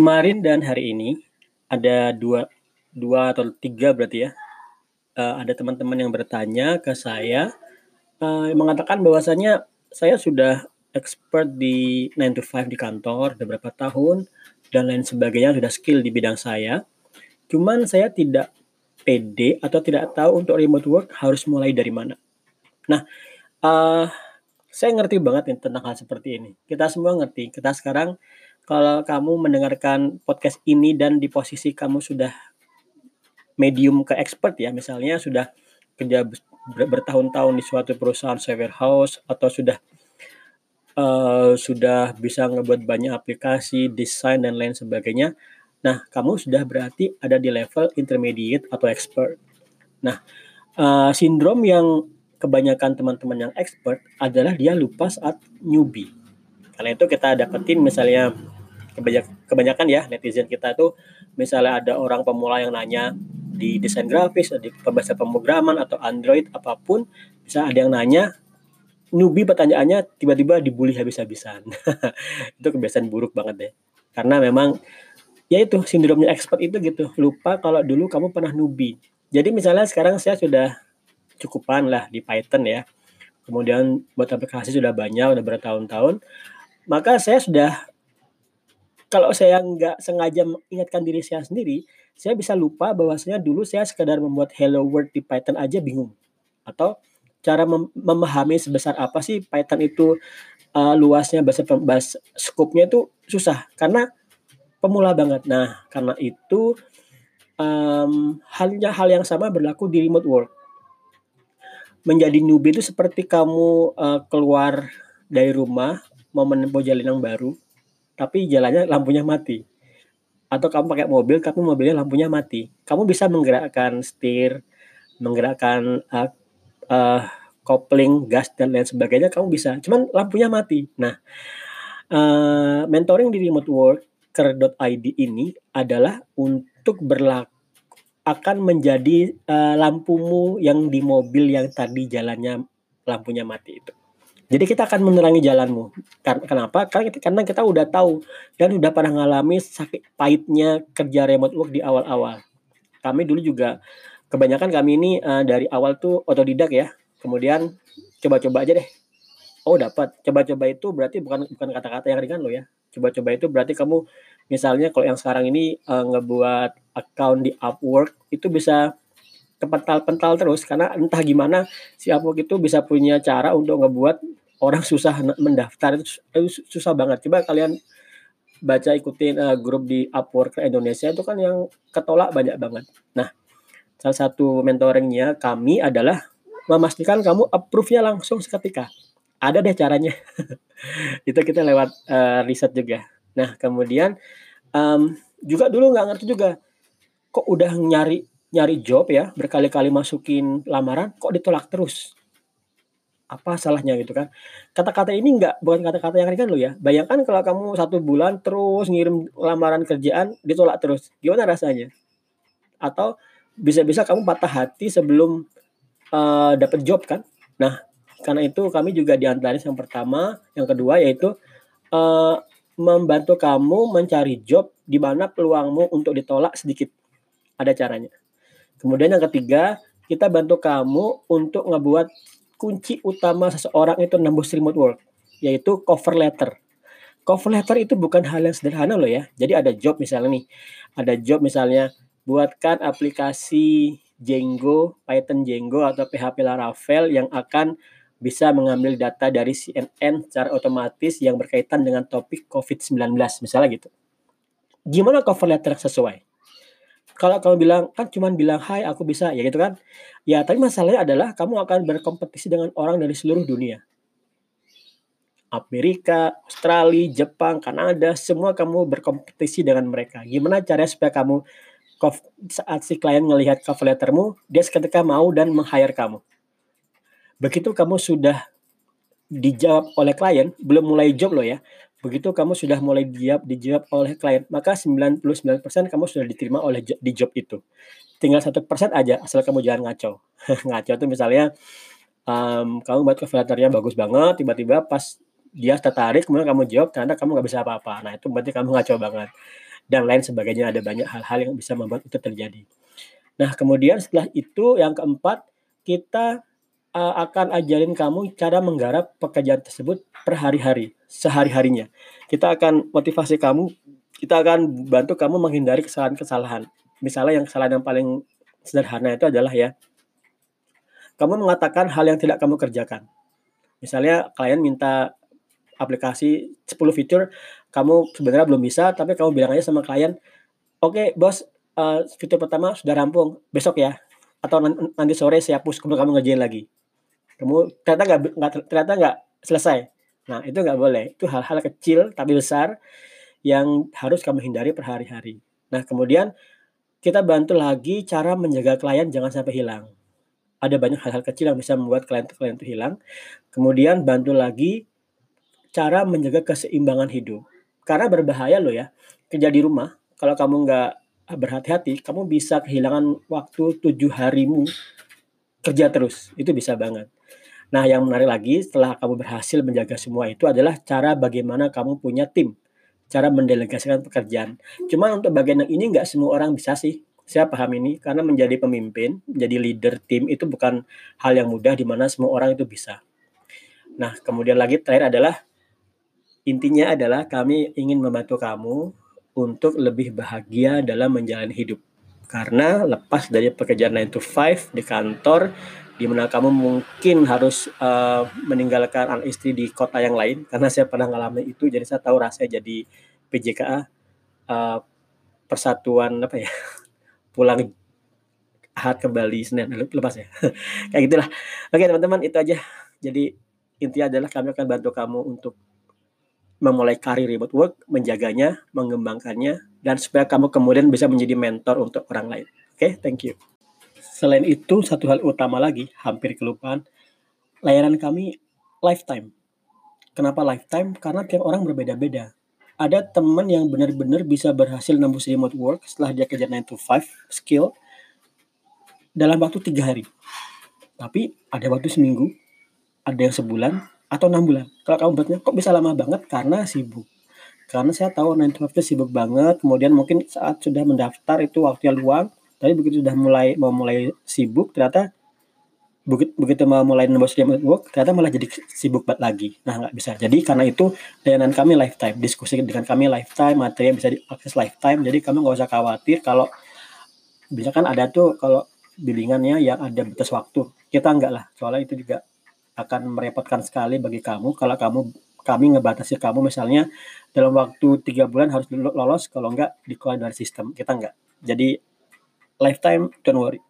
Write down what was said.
Kemarin dan hari ini ada dua dua atau tiga berarti ya, eee, ada teman-teman yang bertanya ke saya, eee, mengatakan bahwasanya saya sudah expert di 9 to 5 di kantor udah berapa tahun dan lain sebagainya, sudah skill di bidang saya. Cuman saya tidak pede atau tidak tahu untuk remote work harus mulai dari mana. Nah, eee, saya ngerti banget nih tentang hal seperti ini. Kita semua ngerti, kita sekarang kalau kamu mendengarkan podcast ini dan di posisi kamu sudah medium ke expert ya, misalnya sudah kerja bertahun-tahun di suatu perusahaan software house atau sudah, eee, sudah bisa ngebuat banyak aplikasi, desain dan lain sebagainya. Nah, kamu sudah berarti ada di level intermediate atau expert. Nah, eee, sindrom yang kebanyakan teman-teman yang expert adalah dia lupa saat newbie. Karena itu kita dapetin misalnya kebanyak kebanyakan ya netizen kita tuh misalnya ada orang pemula yang nanya di desain grafis, di pembahasan pemrograman atau Android apa pun, bisa ada yang nanya newbie pertanyaannya tiba-tiba dibully habis-habisan. Itu kebiasaan buruk banget deh. Karena memang ya itu sindromnya expert itu gitu, lupa kalau dulu kamu pernah newbie. Jadi misalnya sekarang saya sudah cukupan lah di Python ya. Kemudian buat aplikasi sudah banyak, udah bertahun-tahun. Maka saya sudah kalau saya nggak sengaja mengingatkan diri saya sendiri, saya bisa lupa bahwasanya dulu saya sekadar membuat hello world di Python aja bingung. Atau cara mem memahami sebesar apa sih Python itu, eee, luasnya bahasa bahas scope-nya itu susah karena pemula banget. Nah, karena itu, mmm, halnya hal yang sama berlaku di remote work. Menjadi newbie itu seperti kamu, eee, keluar dari rumah mau menempuh jalan yang baru, tapi jalannya lampunya mati. Atau kamu pakai mobil tapi mobilnya lampunya mati. Kamu bisa menggerakkan setir, menggerakkan, eee eee, kopling, gas dan lain sebagainya kamu bisa, cuman lampunya mati. Nah, eee, mentoring di remote worker.id ini adalah untuk berlak akan menjadi, eee, lampumu yang di mobil yang tadi jalannya lampunya mati itu. Jadi kita akan menerangi jalanmu. Kenapa? Karena karena kita udah tahu dan udah pernah ngalami sakit pahitnya kerja remote work di awal-awal. Kami dulu juga kebanyakan kami ini, eee, dari awal tuh otodidak ya, kemudian coba-coba aja deh. Oh dapat, coba-coba itu berarti bukan bukan kata-kata yang ringan loh ya. Coba-coba itu berarti kamu misalnya kalau yang sekarang ini, eee, ngebuat account di Upwork itu bisa kepental-pental terus karena entah gimana si Upwork itu bisa punya cara untuk ngebuat orang susah mendaftar itu su susah banget. Coba kalian baca ikutin, eee, grup di Upwork Indonesia itu kan yang ketolak banyak banget. Nah, salah satu mentoring-nya kami adalah memastikan kamu approve-nya langsung seketika. Ada deh caranya. Itu kita lewat, eee, riset juga. Nah, kemudian, mmm, juga dulu nggak ngerti juga, kok udah nyari nyari job ya, berkali-kali masukin lamaran, kok ditolak terus? Apa salahnya gitu kan. Kata-kata ini nggak bukan kata-kata yang ringan loh ya. Bayangkan kalau kamu satu bulan terus ngirim lamaran kerjaan ditolak terus, gimana rasanya? Atau bisa-bisa kamu patah hati sebelum, eee, dapat job kan. Nah, karena itu kami juga di antaranya yang pertama, yang kedua yaitu, eee, membantu kamu mencari job di mana peluangmu untuk ditolak sedikit. Ada caranya. Kemudian yang ketiga, kita bantu kamu untuk ngebuat kunci utama seseorang itu nembus remote work, yaitu cover letter. Cover letter itu bukan hal yang sederhana loh ya. Jadi ada job misalnya nih, ada job misalnya buatkan aplikasi Django, Python Django atau PHP Laravel yang akan bisa mengambil data dari CNN secara otomatis yang berkaitan dengan topik COVID-19 misalnya gitu. Gimana cover letter sesuai? Kalau kamu bilang, kan cuman bilang, "Hai, aku bisa," ya gitu kan. Ya, tapi masalahnya adalah kamu akan berkompetisi dengan orang dari seluruh dunia. Amerika, Australia, Jepang, Kanada, semua kamu berkompetisi dengan mereka. Gimana caranya supaya kamu saat si klien ngelihat cover letter-mu, dia seketika mau dan meng-hire kamu. Begitu kamu sudah dijawab oleh klien, belum mulai job loh ya, Begitu kamu sudah mulai dijawab dijawab oleh klien, maka 99% kamu sudah diterima oleh di job itu. Tinggal satu persen aja asal kamu jangan ngaco. ngaco itu misalnya, um, kamu buat cover letter bagus banget, tiba-tiba pas dia tertarik kemudian kamu jawab ternyata kamu nggak bisa apa-apa. Nah itu berarti kamu ngaco banget. dan lain sebagainya. Ada banyak hal-hal yang bisa membuat itu terjadi. Nah, kemudian setelah itu yang keempat, kita uh, akan ajarin kamu cara menggarap pekerjaan tersebut per hari-hari, sehari-harinya. Kita akan motivasi kamu, kita akan bantu kamu menghindari kesalahan-kesalahan. Misalnya yang kesalahan yang paling sederhana itu adalah ya, kamu mengatakan hal yang tidak kamu kerjakan. Misalnya klien minta aplikasi 10 fitur, kamu sebenarnya belum bisa, tapi kamu bilang aja sama klien, oke okay, bos, uh, fitur pertama sudah rampung, besok ya, atau nanti sore saya push kamu kamu ngerjain lagi. Kamu ternyata nggak ternyata nggak selesai. Nah itu nggak boleh. Itu hal-hal kecil tapi besar yang harus kamu hindari per hari-hari. Nah kemudian kita bantu lagi cara menjaga klien jangan sampai hilang. Ada banyak hal-hal kecil yang bisa membuat klien-klien itu hilang. Kemudian bantu lagi cara menjaga keseimbangan hidup. Karena berbahaya loh ya, kerja di rumah, kalau kamu nggak berhati-hati, kamu bisa kehilangan waktu tujuh harimu kerja terus. Itu bisa banget. Nah, yang menarik lagi setelah kamu berhasil menjaga semua itu adalah cara bagaimana kamu punya tim cara mendelegasikan pekerjaan. Cuma untuk bagian yang ini nggak semua orang bisa sih. Saya paham ini karena menjadi pemimpin, menjadi leader tim itu bukan hal yang mudah di mana semua orang itu bisa. Nah, kemudian lagi terakhir adalah intinya adalah kami ingin membantu kamu untuk lebih bahagia dalam menjalani hidup. Karena lepas dari pekerjaan 9 to 5 di kantor, di mana kamu mungkin harus uh, meninggalkan anak istri di kota yang lain. Karena saya pernah ngalamin itu jadi saya tahu rasanya jadi PJKA uh, eh, persatuan apa ya pulang ahad kembali Senin lepas ya. Kayak gitulah. Oke teman-teman itu aja. Jadi intinya adalah kami akan bantu kamu untuk memulai karir remote work menjaganya mengembangkannya dan supaya kamu kemudian bisa menjadi mentor untuk orang lain. Oke thank you Selain itu, satu hal utama lagi, hampir kelupaan, layanan kami lifetime. Kenapa lifetime? Karena tiap orang berbeda-beda. Ada teman yang benar-benar bisa berhasil nembus remote work setelah dia kerja 9 to 5 skill dalam waktu tiga hari. Tapi ada waktu seminggu, ada yang sebulan, atau enam bulan. Kalau kamu bertanya, kok bisa lama banget? Karena sibuk. Karena saya tahu 9 to 5 itu sibuk banget, kemudian mungkin saat sudah mendaftar itu waktunya luang, tapi begitu sudah mulai mau mulai sibuk ternyata begitu, begitu mau mulai nembus work ternyata malah jadi sibuk banget lagi. Nah nggak bisa. Jadi karena itu layanan kami lifetime diskusi dengan kami lifetime materi yang bisa diakses lifetime jadi kami nggak usah khawatir kalau bisa kan ada tuh kalau bimbingannya yang ada batas waktu. Kita enggak lah soalnya itu juga akan merepotkan sekali bagi kamu kalau kamu kami ngebatasi kamu misalnya dalam waktu tiga bulan harus lolos kalau enggak dikeluarkan dari sistem. Kita enggak jadi lifetime don't worry